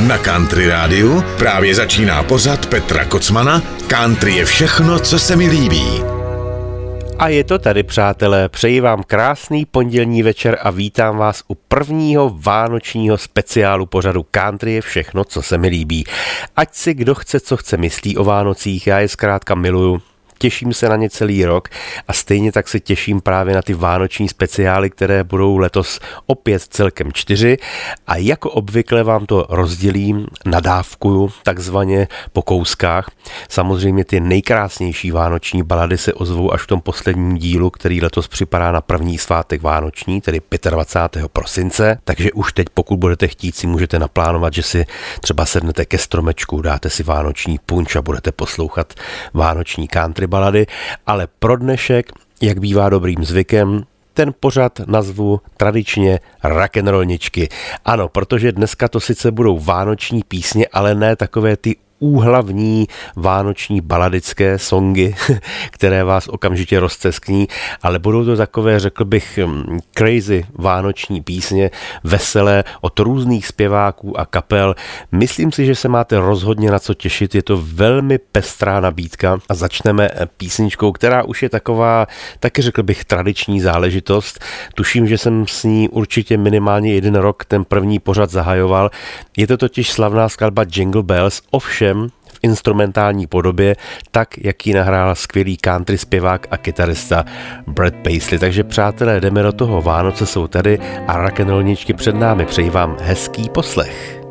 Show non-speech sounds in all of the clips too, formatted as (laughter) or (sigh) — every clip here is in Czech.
Na Country Rádiu právě začíná pořad Petra Kocmana Country je všechno, co se mi líbí. A je to tady, přátelé. Přeji vám krásný pondělní večer a vítám vás u prvního vánočního speciálu pořadu Country je všechno, co se mi líbí. Ať si kdo chce, co chce myslí o Vánocích, já je zkrátka miluju těším se na ně celý rok a stejně tak se těším právě na ty vánoční speciály, které budou letos opět celkem čtyři a jako obvykle vám to rozdělím, nadávkuju takzvaně po kouskách. Samozřejmě ty nejkrásnější vánoční balady se ozvou až v tom posledním dílu, který letos připadá na první svátek vánoční, tedy 25. prosince, takže už teď pokud budete chtít si můžete naplánovat, že si třeba sednete ke stromečku, dáte si vánoční punč a budete poslouchat vánoční country balady, ale pro dnešek, jak bývá dobrým zvykem, ten pořad nazvu tradičně rock'n'rollničky. Ano, protože dneska to sice budou vánoční písně, ale ne takové ty úhlavní vánoční baladické songy, (laughs) které vás okamžitě rozceskní, ale budou to takové, řekl bych, mm, crazy vánoční písně, veselé od různých zpěváků a kapel. Myslím si, že se máte rozhodně na co těšit, je to velmi pestrá nabídka a začneme písničkou, která už je taková, taky řekl bych, tradiční záležitost. Tuším, že jsem s ní určitě minimálně jeden rok ten první pořad zahajoval. Je to totiž slavná skladba Jingle Bells, ovšem všem v instrumentální podobě, tak, jak ji nahrál skvělý country zpěvák a kytarista Brad Paisley. Takže přátelé, jdeme do toho, Vánoce jsou tady a rock'n'rollničky před námi. Přeji vám hezký poslech.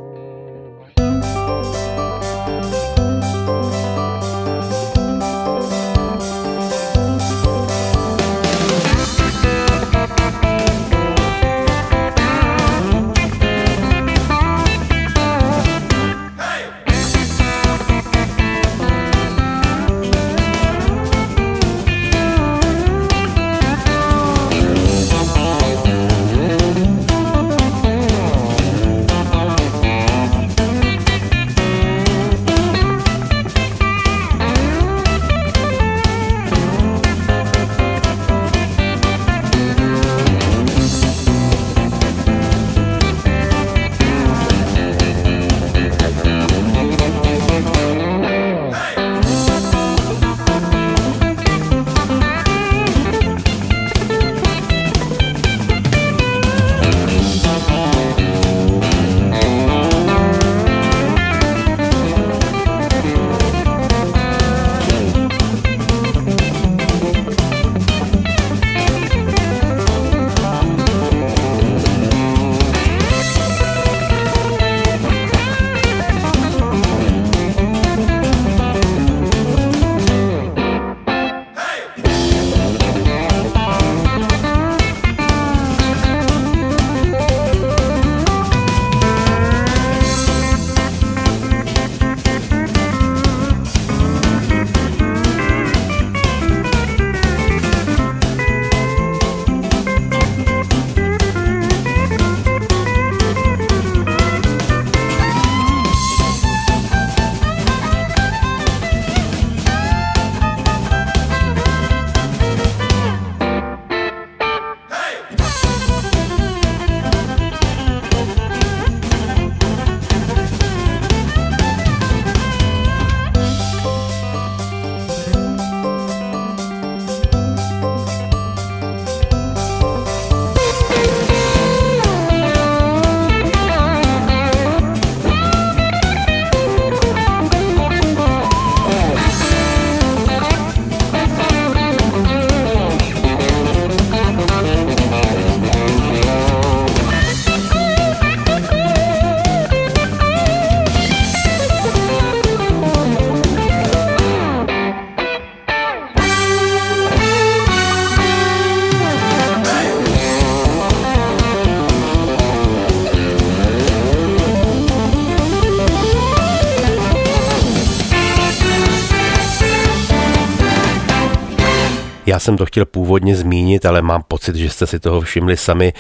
Jsem to chtěl původně zmínit, ale mám pocit, že jste si toho všimli sami.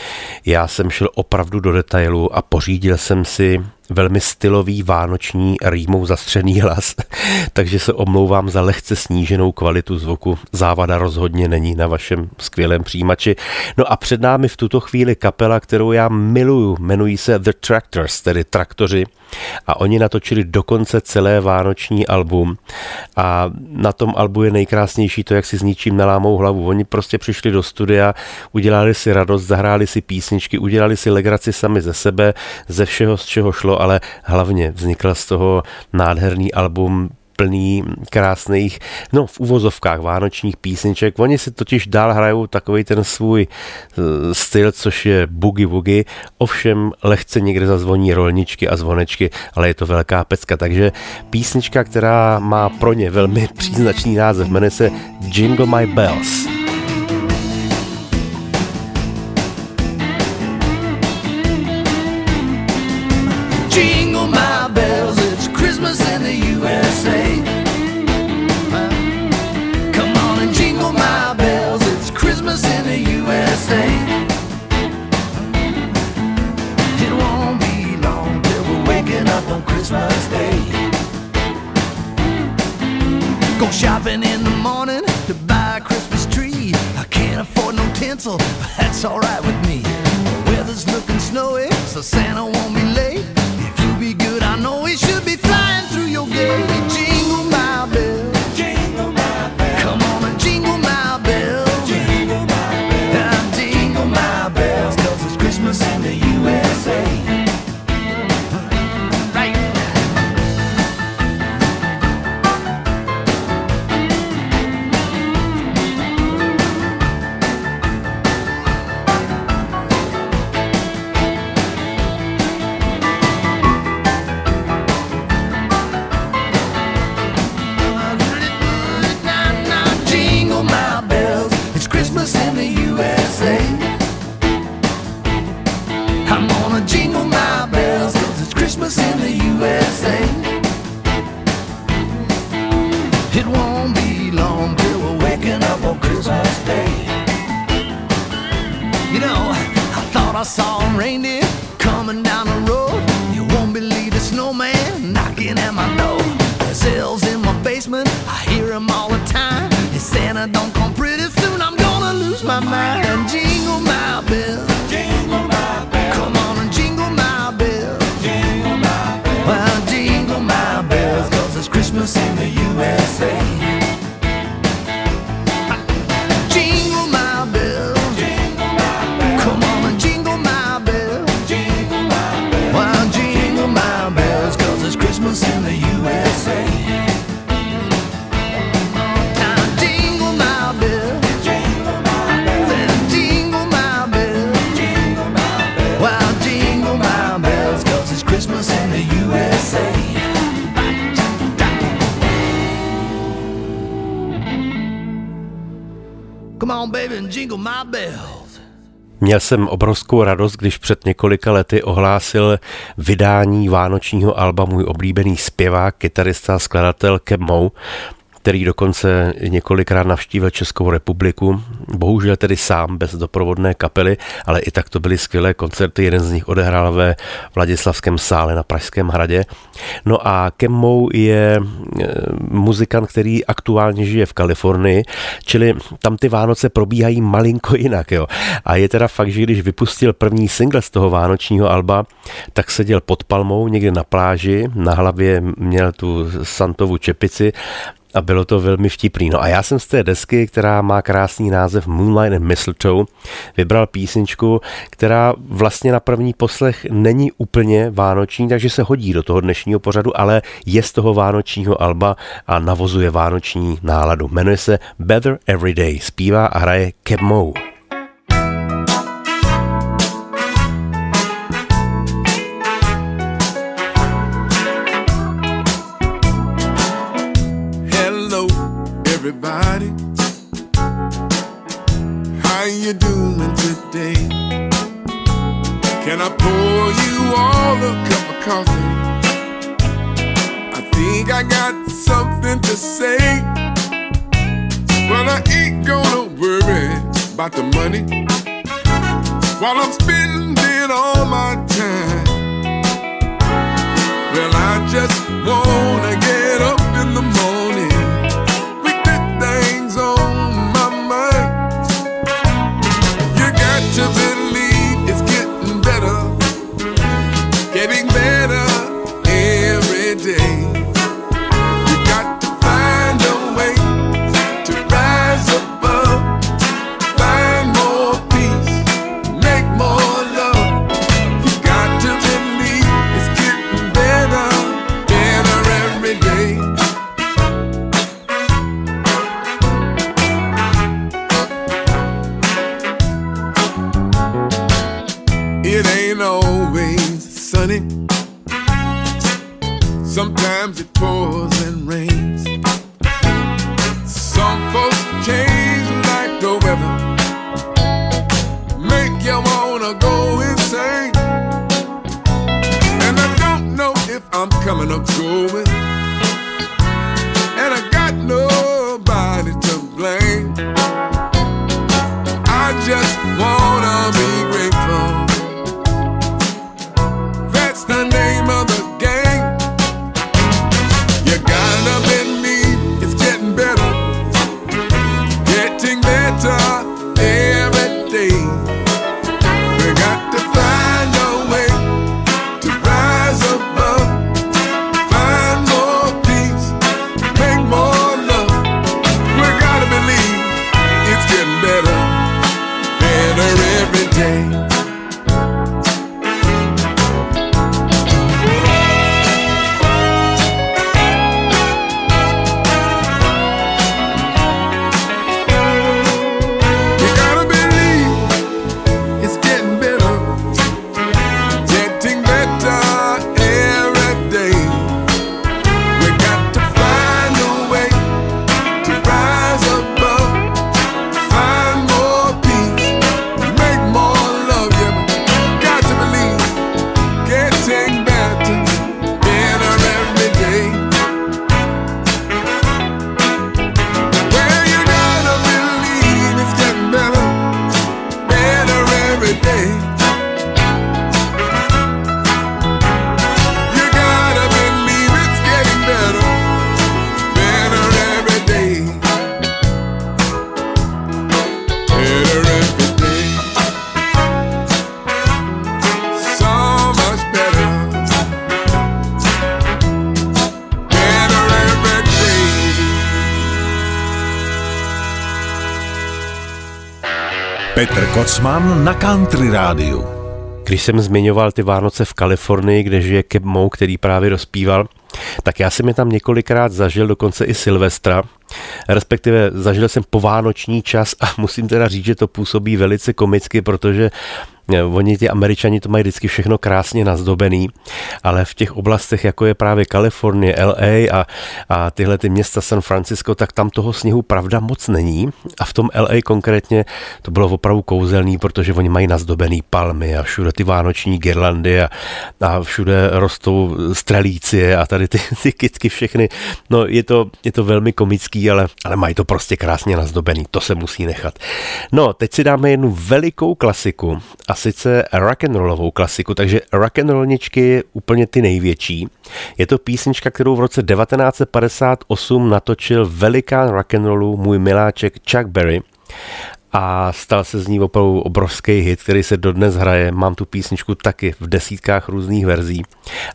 Já jsem šel opravdu do detailu a pořídil jsem si velmi stylový vánoční rýmou zastřený hlas, (laughs) takže se omlouvám za lehce sníženou kvalitu zvuku. Závada rozhodně není na vašem skvělém přijímači. No a před námi v tuto chvíli kapela, kterou já miluju, jmenují se The Tractors, tedy traktoři a oni natočili dokonce celé vánoční album a na tom albu je nejkrásnější to, jak si s ničím nelámou hlavu. Oni prostě přišli do studia, udělali si radost, zahráli si písničky, udělali si legraci sami ze sebe, ze všeho, z čeho šlo, ale hlavně vznikl z toho nádherný album plný krásných, no v uvozovkách vánočních písniček. Oni si totiž dál hrajou takový ten svůj eh, styl, což je boogie woogie, ovšem lehce někde zazvoní rolničky a zvonečky, ale je to velká pecka, takže písnička, která má pro ně velmi příznačný název, jmenuje se Jingle My Bells. But (laughs) that's alright with me. The weather's looking snowy, so Santa won't be I saw a reindeer coming down the road. You won't believe the snowman knocking at my door. There's elves in my basement, I hear them all the time. And Santa don't Měl jsem obrovskou radost, když před několika lety ohlásil vydání vánočního alba můj oblíbený zpěvák, kytarista a skladatel Kemou který dokonce několikrát navštívil Českou republiku, bohužel tedy sám, bez doprovodné kapely, ale i tak to byly skvělé koncerty, jeden z nich odehrál ve Vladislavském sále na Pražském hradě. No a Kemmou je e, muzikant, který aktuálně žije v Kalifornii, čili tam ty Vánoce probíhají malinko jinak. Jo. A je teda fakt, že když vypustil první single z toho vánočního alba, tak seděl pod palmou někde na pláži, na hlavě měl tu santovu čepici a bylo to velmi vtipný. No a já jsem z té desky, která má krásný název Moonlight and Mistletoe, vybral písničku, která vlastně na první poslech není úplně vánoční, takže se hodí do toho dnešního pořadu, ale je z toho vánočního alba a navozuje vánoční náladu. Jmenuje se Better Every Day, zpívá a hraje Keb Moe. Can I pour you all a cup of coffee? I think I got something to say. Well, I ain't gonna worry about the money while I'm spending all my time It ain't always sunny. Sometimes it pours and rains. Some folks change like the weather. Make you wanna go insane. And I don't know if I'm coming or going. Kocman na Country Rádiu. Když jsem zmiňoval ty Vánoce v Kalifornii, kde žije Keb Mou, který právě dospíval, tak já jsem je tam několikrát zažil, dokonce i Silvestra, respektive zažil jsem povánoční čas a (laughs) musím teda říct, že to působí velice komicky, protože oni ti američani to mají vždycky všechno krásně nazdobený, ale v těch oblastech, jako je právě Kalifornie, LA a, a tyhle ty města San Francisco, tak tam toho sněhu pravda moc není. A v tom LA konkrétně to bylo opravdu kouzelný, protože oni mají nazdobený palmy a všude ty vánoční girlandy a, a všude rostou strelície a tady ty, ty kytky všechny. No je to, je to velmi komický, ale, ale mají to prostě krásně nazdobený, to se musí nechat. No, teď si dáme jednu velikou klasiku sice rock'n'rollovou klasiku, takže rock'n'rollničky úplně ty největší. Je to písnička, kterou v roce 1958 natočil velikán rock'n'rollu můj miláček Chuck Berry a stal se z ní opravdu obrovský hit, který se dodnes hraje. Mám tu písničku taky v desítkách různých verzí,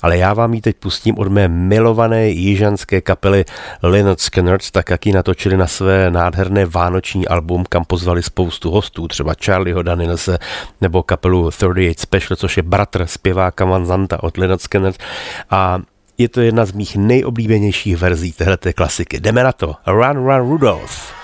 ale já vám ji teď pustím od mé milované jižanské kapely Lynyrd Skynyrd, tak jak ji natočili na své nádherné vánoční album, kam pozvali spoustu hostů, třeba Charlieho Danielse nebo kapelu 38 Special, což je bratr zpěváka Manzanta od Lynyrd Skynyrd a je to jedna z mých nejoblíbenějších verzí téhleté klasiky. Jdeme na to. Run, run, Rudolph.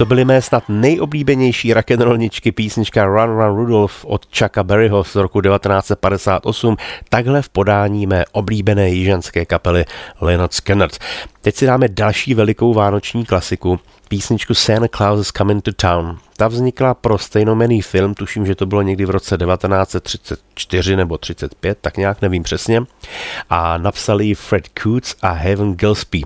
To byly mé snad nejoblíbenější rock'n'rollničky písnička Run Run Rudolph od Chucka Berryho z roku 1958, takhle v podání mé oblíbené jižanské kapely Leonard Skinner. Teď si dáme další velikou vánoční klasiku, písničku Santa Claus is Coming to Town. Ta vznikla pro stejnomený film, tuším, že to bylo někdy v roce 1934 nebo 35, tak nějak nevím přesně. A napsali ji Fred Coots a Heaven Gillespie.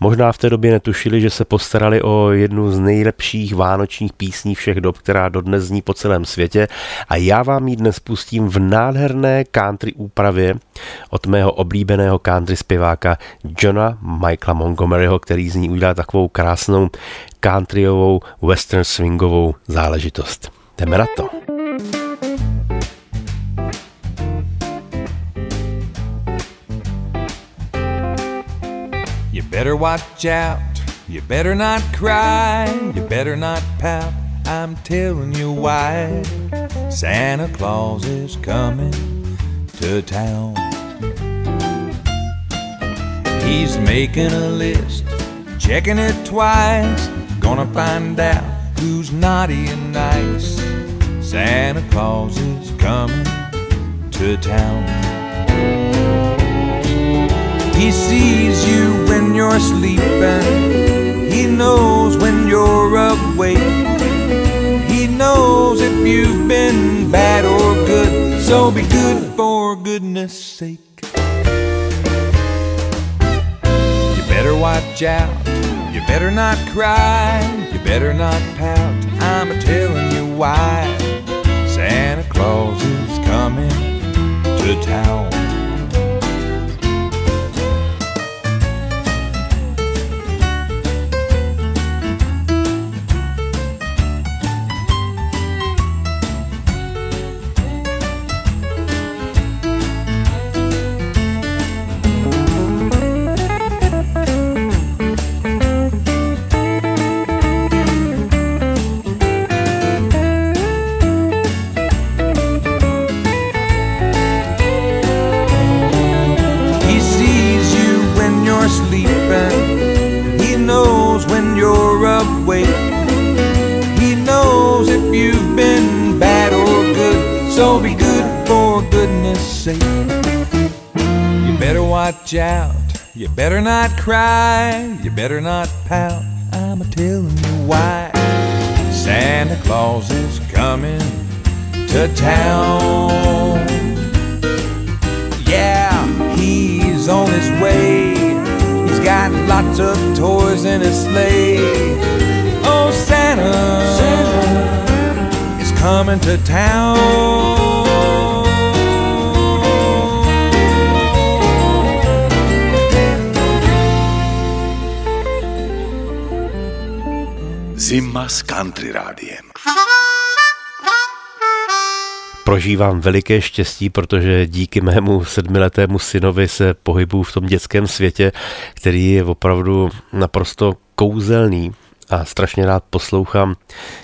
Možná v té době netušili, že se postarali o jednu z nejlepších vánočních písní všech dob, která dodnes zní po celém světě. A já vám ji dnes pustím v nádherné country úpravě od mého oblíbeného country zpěváka Johna Michaela Montgomeryho, který z ní udělal takovou krásnou countryovou, western swingovou záležitost. Jdeme na to. You better watch out, you better not cry, you better not pout. I'm telling you why. Santa Claus is coming to town. He's making a list, checking it twice Gonna find out who's naughty and nice. Santa Claus is coming to town. He sees you when you're sleeping. He knows when you're awake. He knows if you've been bad or good. So be good for goodness sake. You better watch out better not cry, you better not pout. I'm a telling you why. Santa Claus is coming to town. Better not cry, you better not pout. I'm a telling you why. Santa Claus is coming to town. Yeah, he's on his way. He's got lots of toys in his sleigh. Oh, Santa, Santa is coming to town. Zima s country rádiem. Prožívám veliké štěstí, protože díky mému sedmiletému synovi se pohybuju v tom dětském světě, který je opravdu naprosto kouzelný a strašně rád poslouchám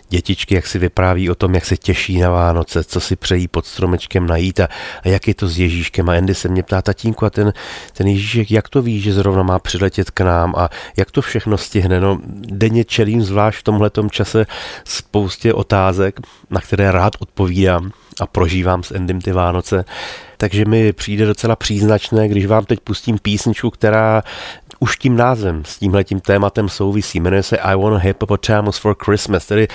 dětičky, jak si vypráví o tom, jak se těší na Vánoce, co si přejí pod stromečkem najít a, a jak je to s Ježíškem. A Andy se mě ptá, tatínku, a ten, ten Ježíšek, jak to ví, že zrovna má přiletět k nám a jak to všechno stihne. No, denně čelím zvlášť v tomhletom čase spoustě otázek, na které rád odpovídám a prožívám s Endym ty Vánoce. Takže mi přijde docela příznačné, když vám teď pustím písničku, která už tím názvem s tímhletím tématem souvisí. Jmenuje se I want a hippopotamus for Christmas, tedy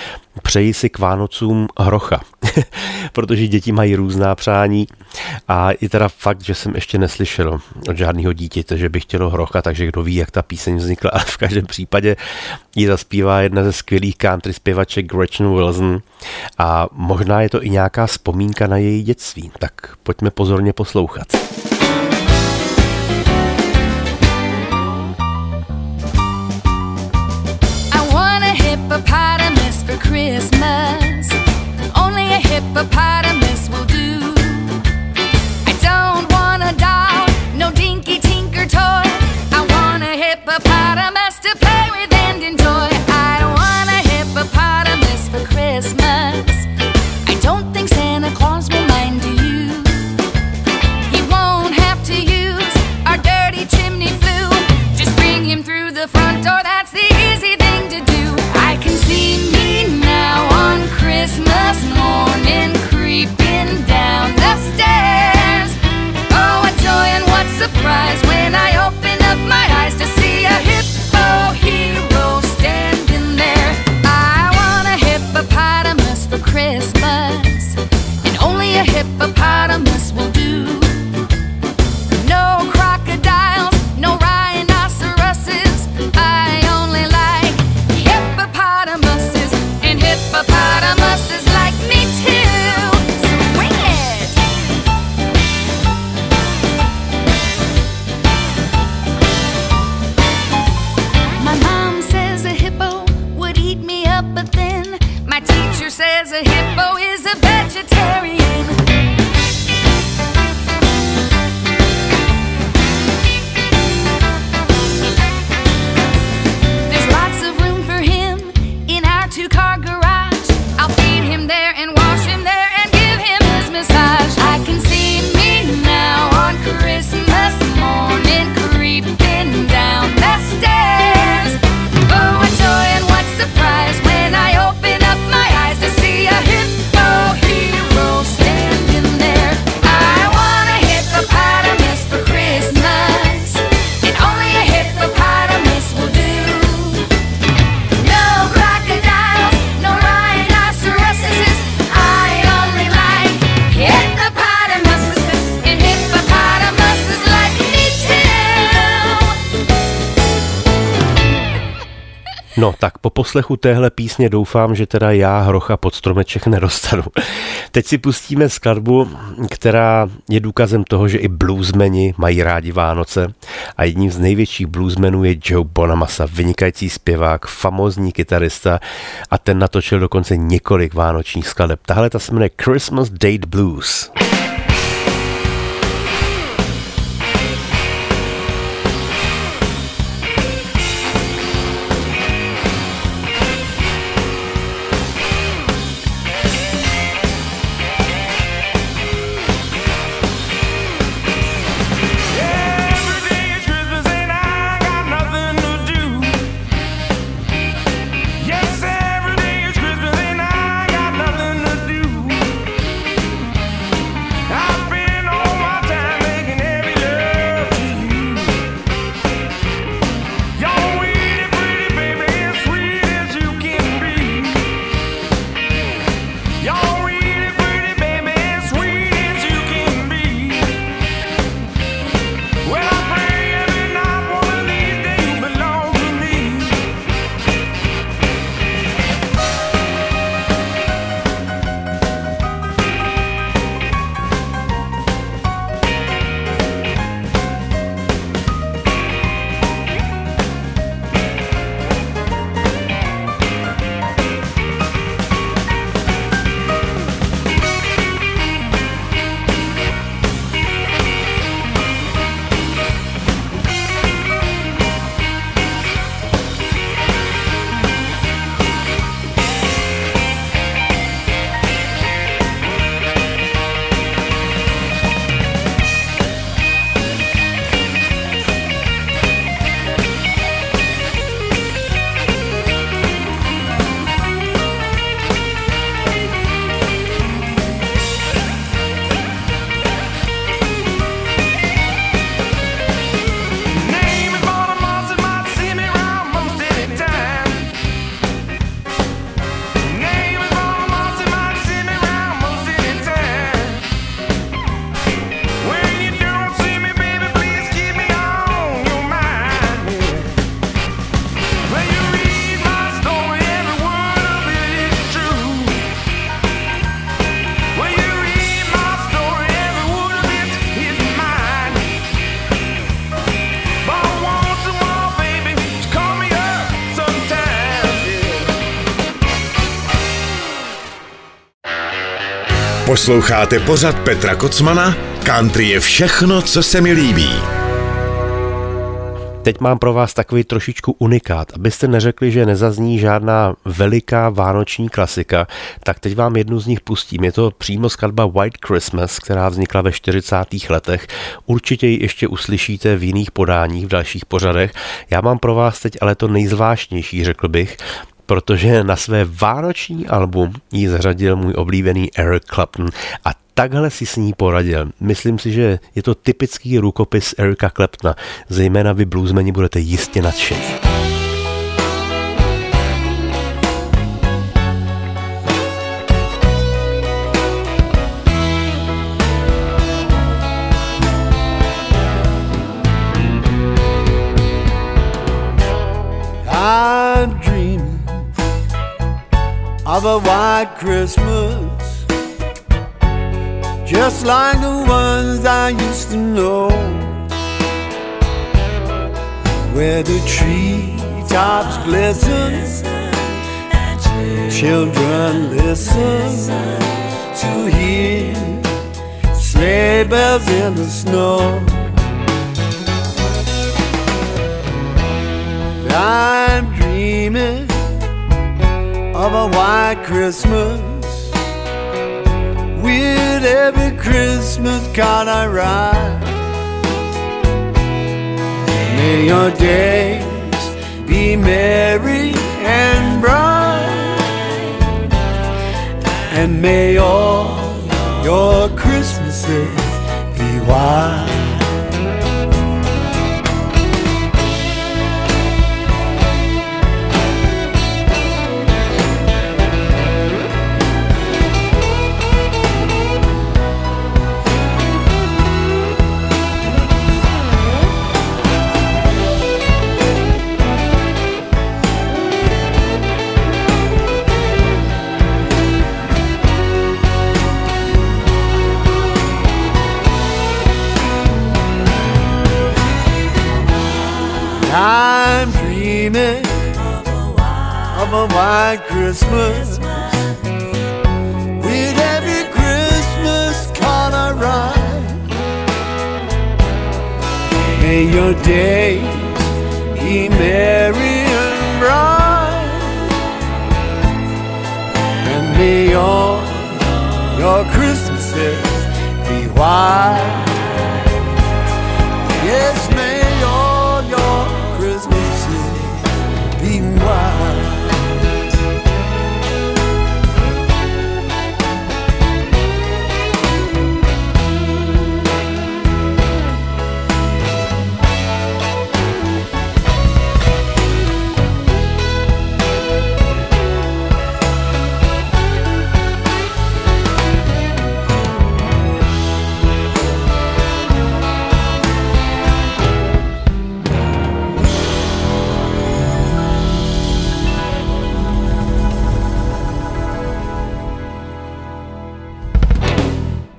přeji si k Vánocům hrocha, (laughs) protože děti mají různá přání a je teda fakt, že jsem ještě neslyšel od žádného dítěte, že by chtělo hrocha, takže kdo ví, jak ta píseň vznikla, ale (laughs) v každém případě ji zaspívá jedna ze skvělých country zpěvaček Gretchen Wilson a možná je to i nějaká vzpomínka na její dětství, tak pojďme pozorně poslouchat. the pot poslechu téhle písně doufám, že teda já hrocha pod stromeček nedostanu. Teď si pustíme skladbu, která je důkazem toho, že i bluesmeni mají rádi Vánoce a jedním z největších bluesmenů je Joe Bonamassa, vynikající zpěvák, famózní kytarista a ten natočil dokonce několik vánočních skladeb. Tahle ta se jmenuje Christmas Date Blues. Posloucháte pořad Petra Kocmana? Country je všechno, co se mi líbí. Teď mám pro vás takový trošičku unikát. Abyste neřekli, že nezazní žádná veliká vánoční klasika, tak teď vám jednu z nich pustím. Je to přímo skladba White Christmas, která vznikla ve 40. letech. Určitě ji ještě uslyšíte v jiných podáních, v dalších pořadech. Já mám pro vás teď ale to nejzvláštnější, řekl bych protože na své vánoční album ji zařadil můj oblíbený Eric Clapton a takhle si s ní poradil. Myslím si, že je to typický rukopis Erika Claptona, zejména vy bluesmeni budete jistě nadšení. Of a white Christmas, just like the ones I used to know, where the treetops glisten, children listen to hear sleigh bells in the snow. I'm dreaming of a white Christmas with every Christmas card I write. May your days be merry and bright, and may all your Christmases be white. Christmas with every Christmas color rhyme. May your days be merry and bright, and may all your Christmases be white.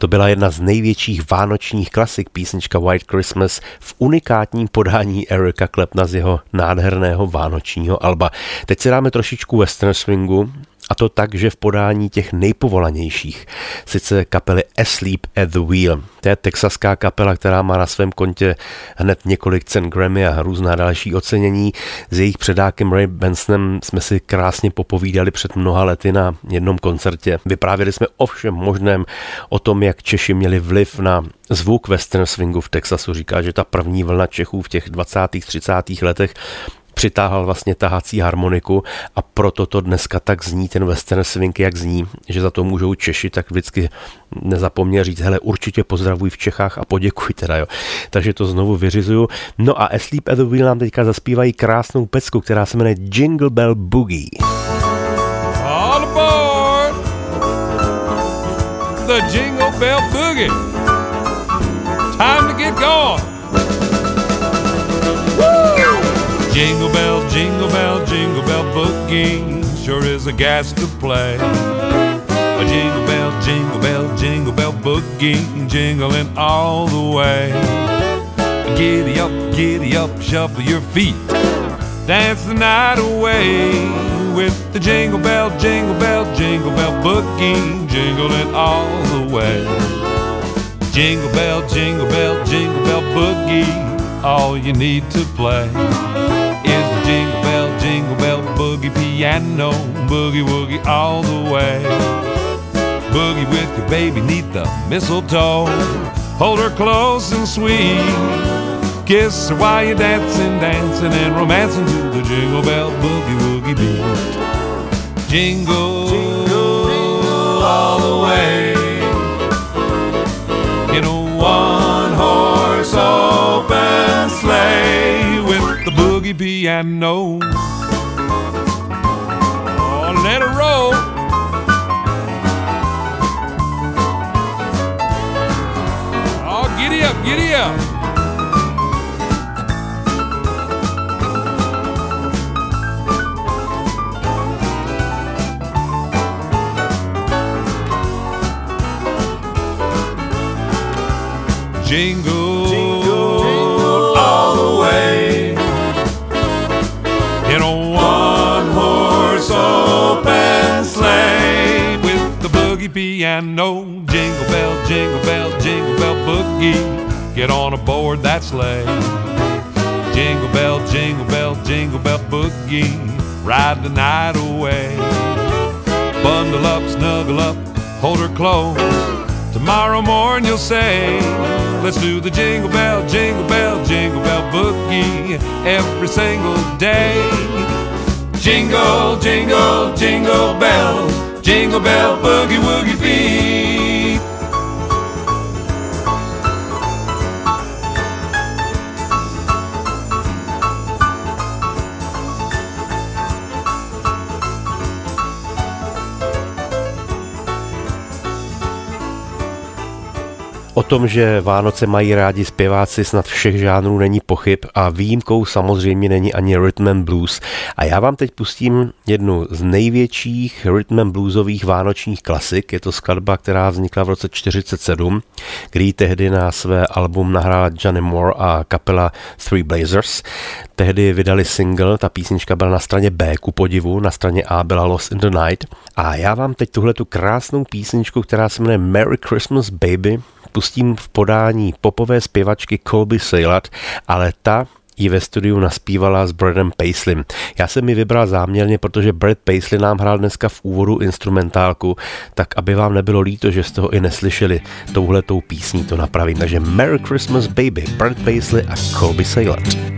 Byla jedna z největších vánočních klasik, písnička White Christmas v unikátním podání Erika Klepna z jeho nádherného vánočního alba. Teď si dáme trošičku western swingu, a to tak, že v podání těch nejpovolanějších, sice kapely Asleep at the Wheel. To je texaská kapela, která má na svém kontě hned několik cen Grammy a různá další ocenění. S jejich předákem Ray Bensonem jsme si krásně popovídali před mnoha lety na jednom koncertě. Vyprávěli jsme o všem možném, o tom, jak Češi měli vliv na zvuk western swingu v Texasu. Říká, že ta první vlna Čechů v těch 20. 30. letech přitáhl vlastně tahací harmoniku a proto to dneska tak zní ten western swing, jak zní, že za to můžou Češi, tak vždycky nezapomněl říct, hele, určitě pozdravuj v Čechách a poděkuj teda, jo. Takže to znovu vyřizuju. No a Asleep at the Wheel nám teďka zaspívají krásnou pecku, která se jmenuje Jingle Bell Boogie. All aboard the Jingle Bell Boogie. Time to get going. Jingle bell, jingle bell, jingle bell boogie sure is a gas to play. A jingle bell, jingle bell, jingle bell boogie jingling all the way. Giddy up, giddy up, shuffle your feet, dance the night away with the jingle bell, jingle bell, jingle bell boogie jingling all the way. Jingle bell, jingle bell, jingle bell boogie, all you need to play jingle bell, jingle bell, boogie piano, boogie woogie all the way. Boogie with your baby neath the mistletoe. Hold her close and sweet. Kiss her while you're dancing, dancing and romancing to the jingle bell boogie woogie beat. Jingle, jingle boogie piano. Oh, let it roll. Oh, giddy up, giddy up. Jingle piano. Jingle bell, jingle bell, jingle bell boogie. Get on aboard that sleigh. Jingle bell, jingle bell, jingle bell boogie. Ride the night away. Bundle up, snuggle up, hold her close. Tomorrow morning you'll say, Let's do the jingle bell, jingle bell, jingle bell boogie every single day. Jingle, jingle, jingle bells, jingle bell boogie woogie beat. O tom, že Vánoce mají rádi zpěváci snad všech žánrů není pochyb a výjimkou samozřejmě není ani rhythm and blues. A já vám teď pustím jednu z největších rhythm and bluesových vánočních klasik. Je to skladba, která vznikla v roce 47, kdy tehdy na své album nahrála Johnny Moore a kapela Three Blazers. Tehdy vydali single, ta písnička byla na straně B, ku podivu, na straně A byla Lost in the Night. A já vám teď tuhle tu krásnou písničku, která se jmenuje Merry Christmas Baby, pustím v podání popové zpěvačky Colby Saylat, ale ta ji ve studiu naspívala s Bradem Paisleym. Já jsem ji vybral záměrně, protože Brad Paisley nám hrál dneska v úvodu instrumentálku, tak aby vám nebylo líto, že jste ho i neslyšeli touhletou písní, to napravím. Takže Merry Christmas Baby, Brad Paisley a Colby Saylat.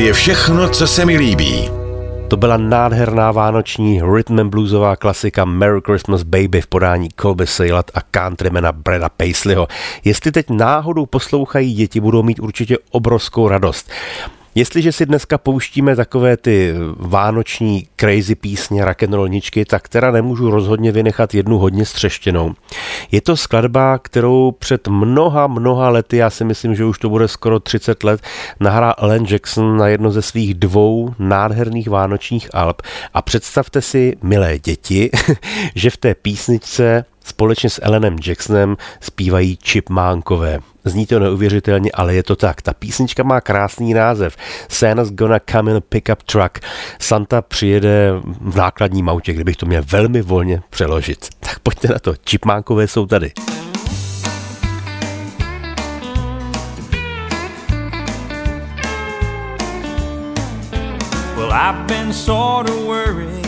Je všechno, co se mi líbí. To byla nádherná vánoční rhythm and bluesová klasika Merry Christmas Baby v podání Colby Saylat a countrymana Breda Paisleyho. Jestli teď náhodou poslouchají děti, budou mít určitě obrovskou radost. Jestliže si dneska pouštíme takové ty vánoční crazy písně, rock'n'rollničky, tak teda nemůžu rozhodně vynechat jednu hodně střeštěnou. Je to skladba, kterou před mnoha, mnoha lety, já si myslím, že už to bude skoro 30 let, nahrál Alan Jackson na jedno ze svých dvou nádherných vánočních alb. A představte si, milé děti, (laughs) že v té písničce společně s Ellenem Jacksonem zpívají Chipmánkové. Zní to neuvěřitelně, ale je to tak. Ta písnička má krásný název. Santa's gonna come in a pickup truck. Santa přijede v nákladním autě, kdybych to měl velmi volně přeložit. Tak pojďte na to. Chipmánkové jsou tady. Well, I've been sort of worried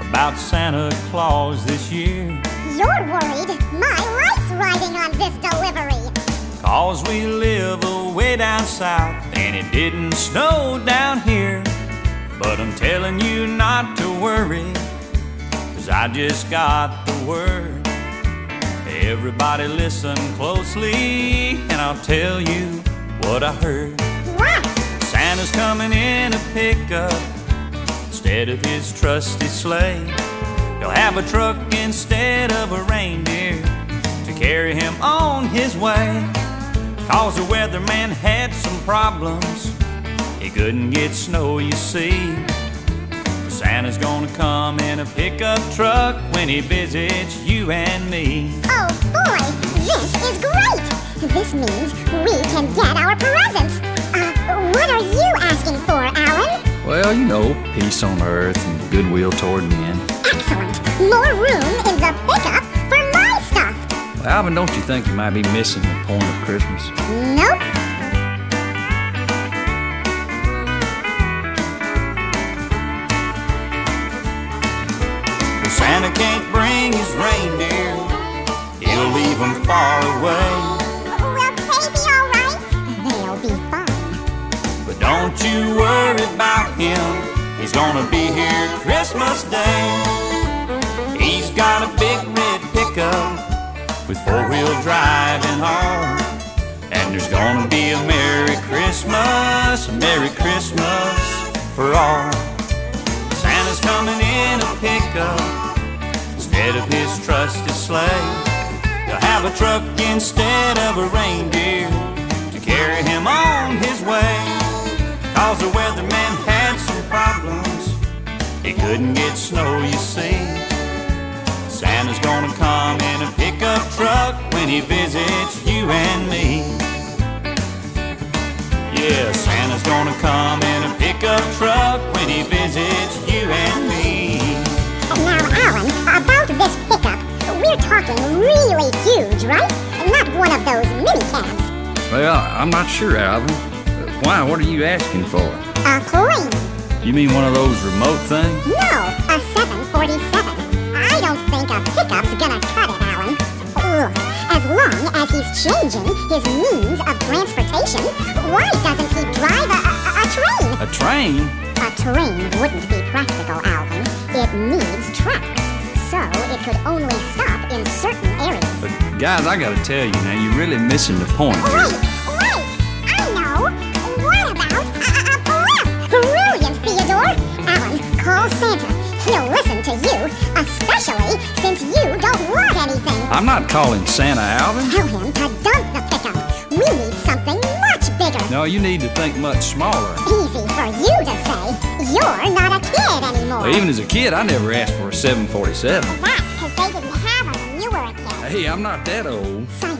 about Santa Claus this year. You're worried my life's riding on this delivery. Cause we live away down south and it didn't snow down here. But I'm telling you not to worry, cause I just got the word. Everybody listen closely and I'll tell you what I heard. Santa's coming in a pickup instead of his trusty sleigh. He'll have a truck instead of a reindeer to carry him on his way. Cause the weatherman had some problems. He couldn't get snow, you see. Santa's gonna come in a pickup truck when he visits you and me. Oh boy, this is great. This means we can get our presents. Uh, what are you asking for, Alan? Well, you know, peace on earth and goodwill toward men. Excellent. More room in the pickup Alvin, don't you think you might be missing the point of Christmas? Nope. If Santa can't bring his reindeer, he'll leave them far away. Will they be alright? They'll be fine. But don't you worry about him, he's gonna be here Christmas Day. He's got a big red pickup with four wheel drive and all. And there's gonna be a Merry Christmas, a Merry Christmas for all. Santa's coming in a pickup instead of his trusty sleigh. He'll have a truck instead of a reindeer to carry him on his way. Cause the weatherman had some problems. He couldn't get snow, you see. Santa's gonna come in a pickup truck when he visits you and me. Yeah, Santa's gonna come in a pickup truck when he visits you and me. Oh, now, Alan, about this pickup, we're talking really huge, right? Not one of those mini cabs. Well, I'm not sure, Alvin. Why? What are you asking for? A coin. You mean one of those remote things? No, a 747. Don't think a pickup's gonna cut it, Alan. Ugh. As long as he's changing his means of transportation, why doesn't he drive a, a, a train? A train? A train wouldn't be practical, Alvin. It needs tracks, so it could only stop in certain areas. But guys, I gotta tell you now, you're really missing the point here. Wait, wait! I know! What about a, a, a blimp? Brilliant, Theodore! Alan, call Santa. He'll listen to you, especially since you don't want anything. I'm not calling Santa, Alvin. Tell him to dump the pickup. We need something much bigger. No, you need to think much smaller. Easy for you to say. You're not a kid anymore. Well, even as a kid, I never asked for a 747. That's because they didn't have them when you were a kid. Hey, I'm not that old. Simon,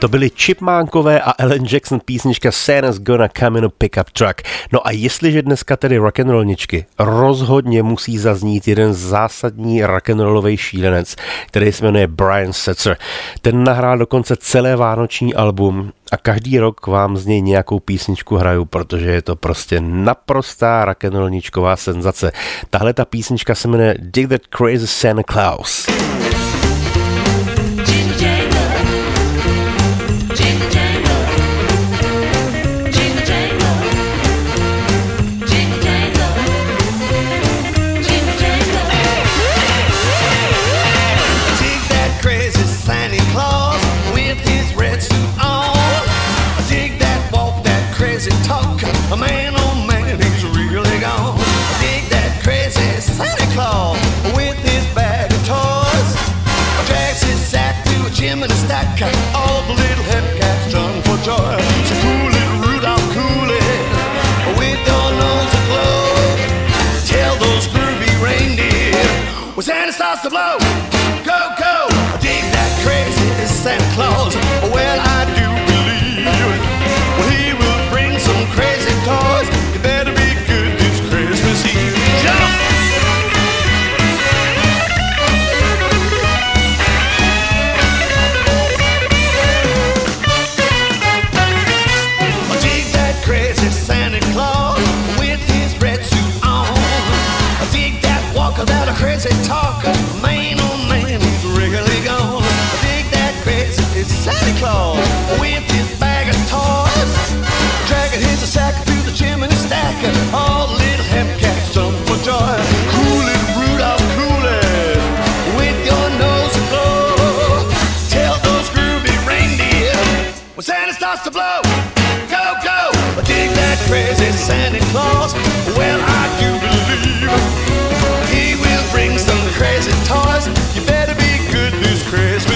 To byly Chipmánkové a Ellen Jackson písnička Santa's Gonna Come in a Pickup Truck. No a jestliže dneska tedy rock'n'rollničky, rozhodně musí zaznít jeden zásadní rock'n'rollový šílenec, který se jmenuje Brian Setzer. Ten nahrál dokonce celé vánoční album a každý rok vám z něj nějakou písničku hraju, protože je to prostě naprostá rock'n'rollničková senzace. Tahle ta písnička se jmenuje Dig That Crazy Santa Claus. Crazy talk. A man, oh man, he's really gone. Dig that crazy Santa Claus with his bag of toys. Drags his sack through a chimney stack. All the little hepcats run for joy. So cool little Rudolph, cool it with your nose aglow. Tell those groovy reindeer when Santa starts to blow. Santa Claus with his bag of toys. Dragging his sack through the chimney stack. All the little hepcats jump for joy. Cool it, Rudolph, cool it. With your nose aglow. Tell those groovy reindeer when Santa starts to blow. Go, go, dig that crazy Santa Claus. Well, I do believe he will bring some crazy toys. You better be good this Christmas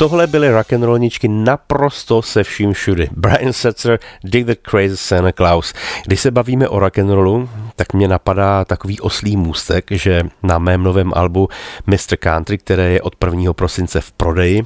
tohle byly rock'n'rollničky naprosto se vším všudy. Brian Setzer, Dig the Crazy Santa Claus. Když se bavíme o rock'n'rollu, tak mě napadá takový oslý můstek, že na mém novém albu Mr. Country, které je od 1. prosince v prodeji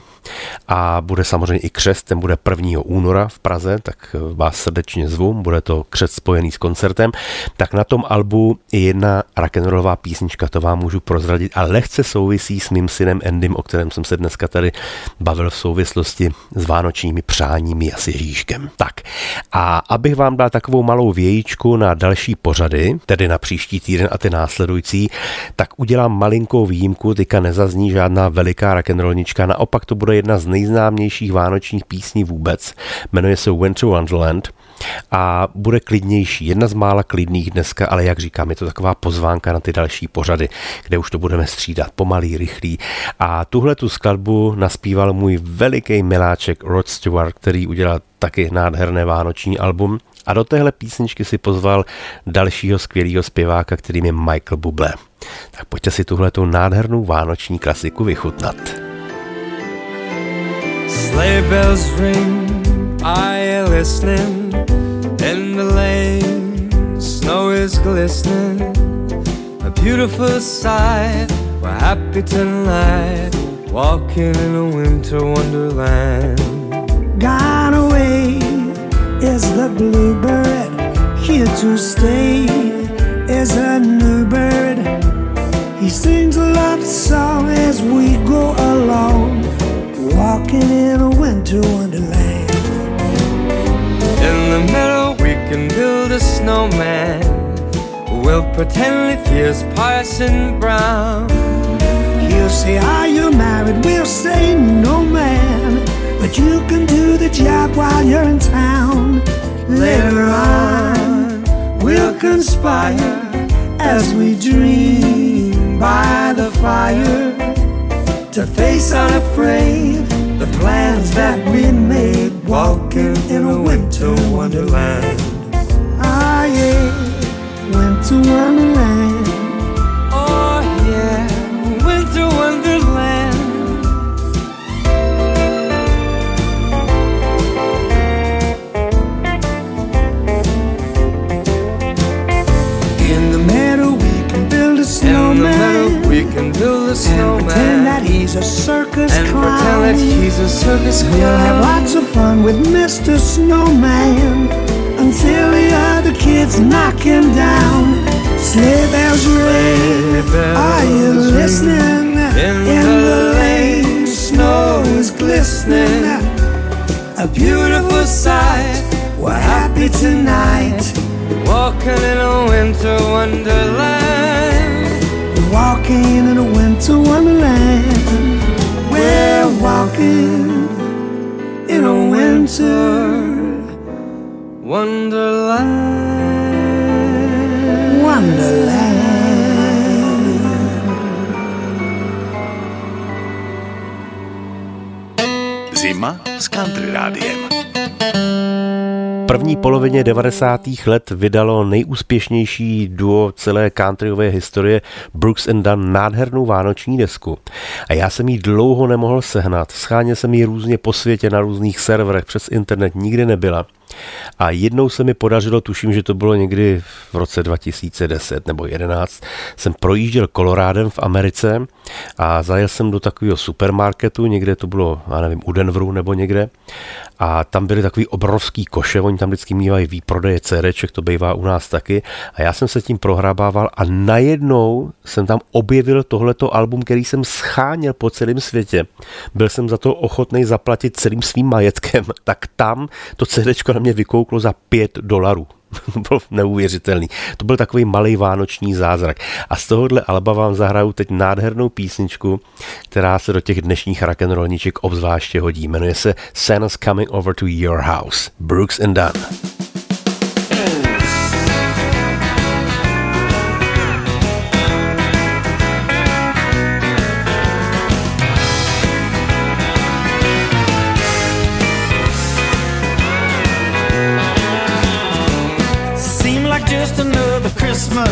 a bude samozřejmě i křest, ten bude 1. února v Praze, tak vás srdečně zvu, bude to křest spojený s koncertem, tak na tom albu je jedna rock'n'rollová písnička, to vám můžu prozradit a lehce souvisí s mým synem Endym, o kterém jsem se dneska tady bavil v souvislosti s vánočními přáními a s Ježíškem. Tak a abych vám dal takovou malou vějíčku na další pořady, tedy na příští týden a ty následující, tak udělám malinkou výjimku, teďka nezazní žádná veliká rock'n'rollnička, naopak to bude jedna z nejznámějších vánočních písní vůbec, jmenuje se Winter Wonderland a bude klidnější. Jedna z mála klidných dneska, ale jak říkám, je to taková pozvánka na ty další pořady, kde už to budeme střídat pomalý, rychlý. A tuhle tu skladbu naspíval můj veliký miláček Rod Stewart, který udělal taky nádherné vánoční album. A do téhle písničky si pozval dalšího skvělého zpěváka, kterým je Michael Bublé. Tak pojďte si tuhle tu nádhernou vánoční klasiku vychutnat. Sleigh bells ring, are you listening? In the lane, snow is glistening. A beautiful sight, we're happy tonight, walking in a winter wonderland. Gone away is the bluebird, here to stay is a new bird. He sings a love song as we go along, walking in a winter wonderland. In the meadow, we can build a snowman. We'll pretend it is Parson Brown. He'll say, Are you married? We'll say, No, man. But you can do the job while you're in town. Later on, we'll conspire as we dream by the fire to face unafraid the plans that we made walking in a winter wonderland. Ah, yeah, winter wonderland. Build a and pretend that he's a circus And clown. pretend that he's a circus clown. We'll have lots of fun with Mr. Snowman until the other kids knock him down. Sleigh bells ring, are you listening? In the lane, snow is glistening. A beautiful sight, We're happy tonight, walking in a winter wonderland. Walking in a winter wonderland. We're walking in a winter Wonderland. wonderland. Zima s country rádiem. První polovině 90. let vydalo nejúspěšnější duo celé countryové historie Brooks and Dunn nádhernou vánoční desku. A já jsem ji dlouho nemohl sehnat. Scháněl jsem ji různě po světě na různých serverech, přes internet, nikdy nebyla. A jednou se mi podařilo, tuším, že to bylo někdy v roce 2010 nebo 11, jsem projížděl Kolorádem v Americe a zajel jsem do takového supermarketu, někde to bylo, já nevím, u Denveru nebo někde. A tam byly takový obrovský koše, oni tam vždycky mývají výprodeje CDček, to bývá u nás taky. A já jsem se tím prohrabával a najednou jsem tam objevil tohleto album, který jsem scháněl po celém světě. Byl jsem za to ochotný zaplatit celým svým majetkem, (laughs) tak tam to CDčko na mě vykouklo za 5 dolarů. (laughs) To bylo neuvěřitelný. To byl takový malý vánoční zázrak. A z tohohle alba vám zahraju teď nádhernou písničku, která se do těch dnešních rock'n'rollníček obzvláště hodí. Jmenuje se Santa's Coming Over to Your House. Brooks and Dunn.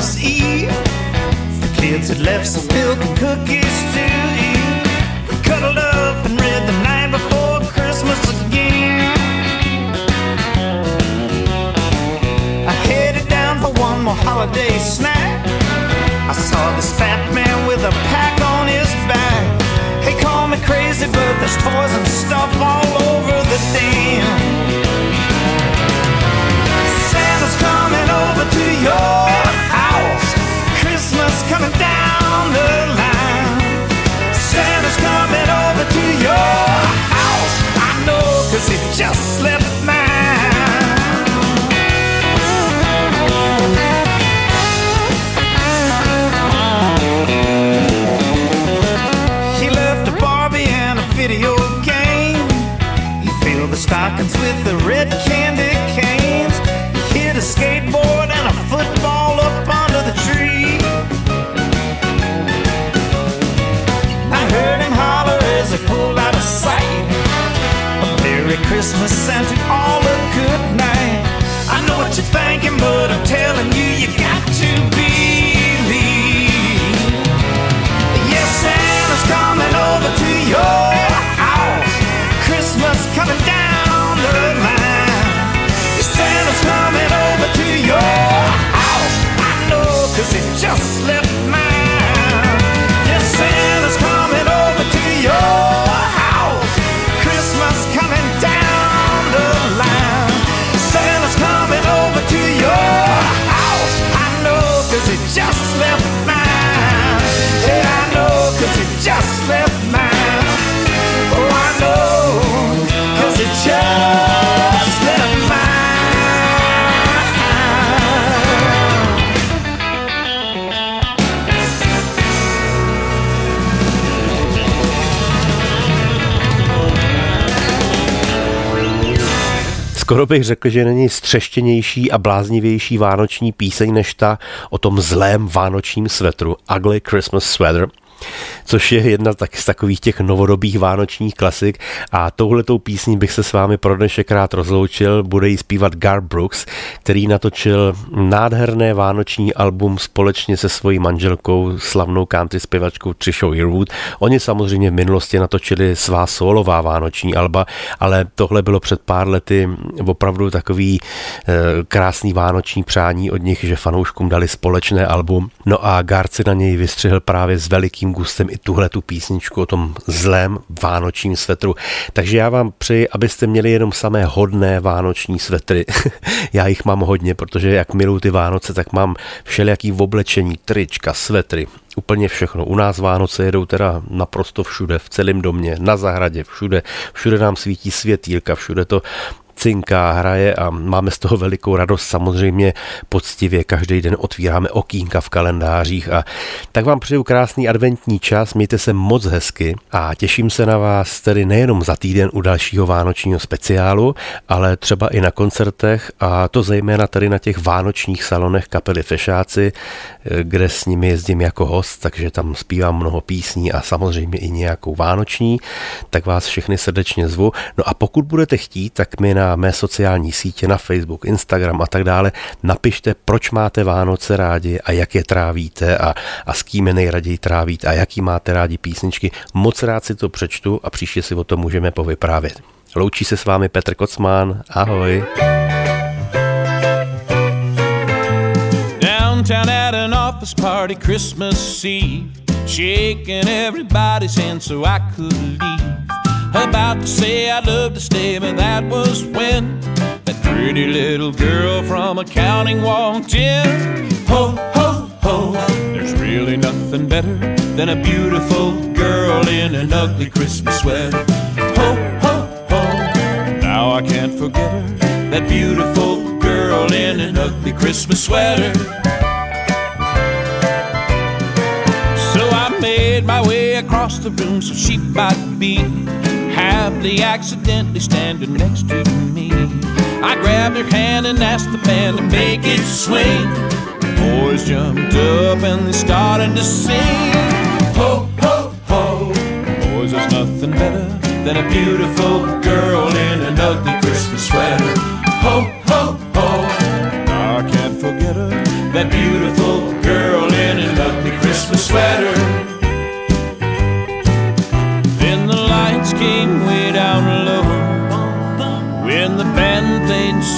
Christmas Eve. The kids had left some milk and cookies to eat. We cuddled up and read the night before Christmas again. I headed down for one more holiday snack. I saw this fat man with a pack on his back. Hey, call me crazy, but there's toys and stuff all over the den. Coming down the line. Skoro bych řekl, že není střeštěnější a bláznivější vánoční píseň než ta o tom zlém vánočním svetru Ugly Christmas Sweater, což je jedna tak z takových těch novodobých vánočních klasik a touhletou písní bych se s vámi pro dnešek rád rozloučil. Bude jí zpívat Gar Brooks, který natočil nádherné vánoční album společně se svojí manželkou, slavnou country zpěvačkou Trishou Yearwood. Oni samozřejmě v minulosti natočili svá solová vánoční alba, ale tohle bylo před pár lety opravdu takový eh, krásný vánoční přání od nich, že fanouškům dali společné album. No a Gar si na něj vystřihl právě s velikým gustem i tuhle tu písničku o tom zlém vánočním svetru. Takže já vám přeji, abyste měli jenom samé hodné vánoční svetry. (laughs) já jich mám hodně, protože jak miluju ty Vánoce, tak mám všelijaký oblečení, trička, svetry, úplně všechno. U nás Vánoce jedou teda naprosto všude, v celém domě, na zahradě, všude. Všude nám svítí světýlka, všude to cinká, hraje a máme z toho velikou radost. Samozřejmě poctivě každý den otvíráme okýnka v kalendářích a tak vám přeju krásný adventní čas, mějte se moc hezky a těším se na vás tedy nejenom za týden u dalšího vánočního speciálu, ale třeba i na koncertech a to zejména tady na těch vánočních salonech kapely Fešáci, kde s nimi jezdím jako host, takže tam zpívám mnoho písní a samozřejmě i nějakou vánoční, tak vás všechny srdečně zvu. No a pokud budete chtít, tak mi na na mé sociální sítě, na Facebook, Instagram a tak dále. Napište, proč máte Vánoce rádi a jak je trávíte a, a s kým je nejraději trávíte a jaký máte rádi písničky. Moc rád si to přečtu a příště si o tom můžeme povyprávět. Loučí se s vámi Petr Kocman. Ahoj. Downtown at an office party Christmas Eve. Shaking everybody's hand so I could leave. About to say I'd love to stay, but that was when that pretty little girl from accounting walked in. Ho, ho, ho. There's really nothing better than a beautiful girl in an ugly Christmas sweater. Ho, ho, ho. Now I can't forget her. That beautiful girl in an ugly Christmas sweater. So I made my way across the room so she might be happily accidentally standing next to me. I grabbed her hand and asked the band to make it swing. The boys jumped up and they started to sing. Ho, ho, ho. Boys, there's nothing better than a beautiful girl in an ugly Christmas sweater. Ho, ho, ho.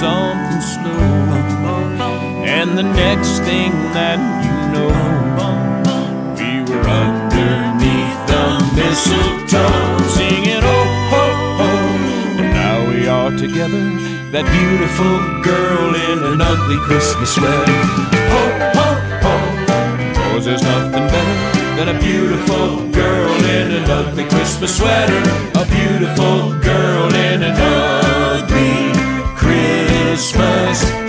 Something slow. And the next thing that you know, we were underneath the mistletoe singing oh ho ho. And now we are together, that beautiful girl in an ugly Christmas sweater. Ho ho ho. Cause there's nothing better than a beautiful girl in an ugly Christmas sweater. A beautiful girl in an ugly Christmas.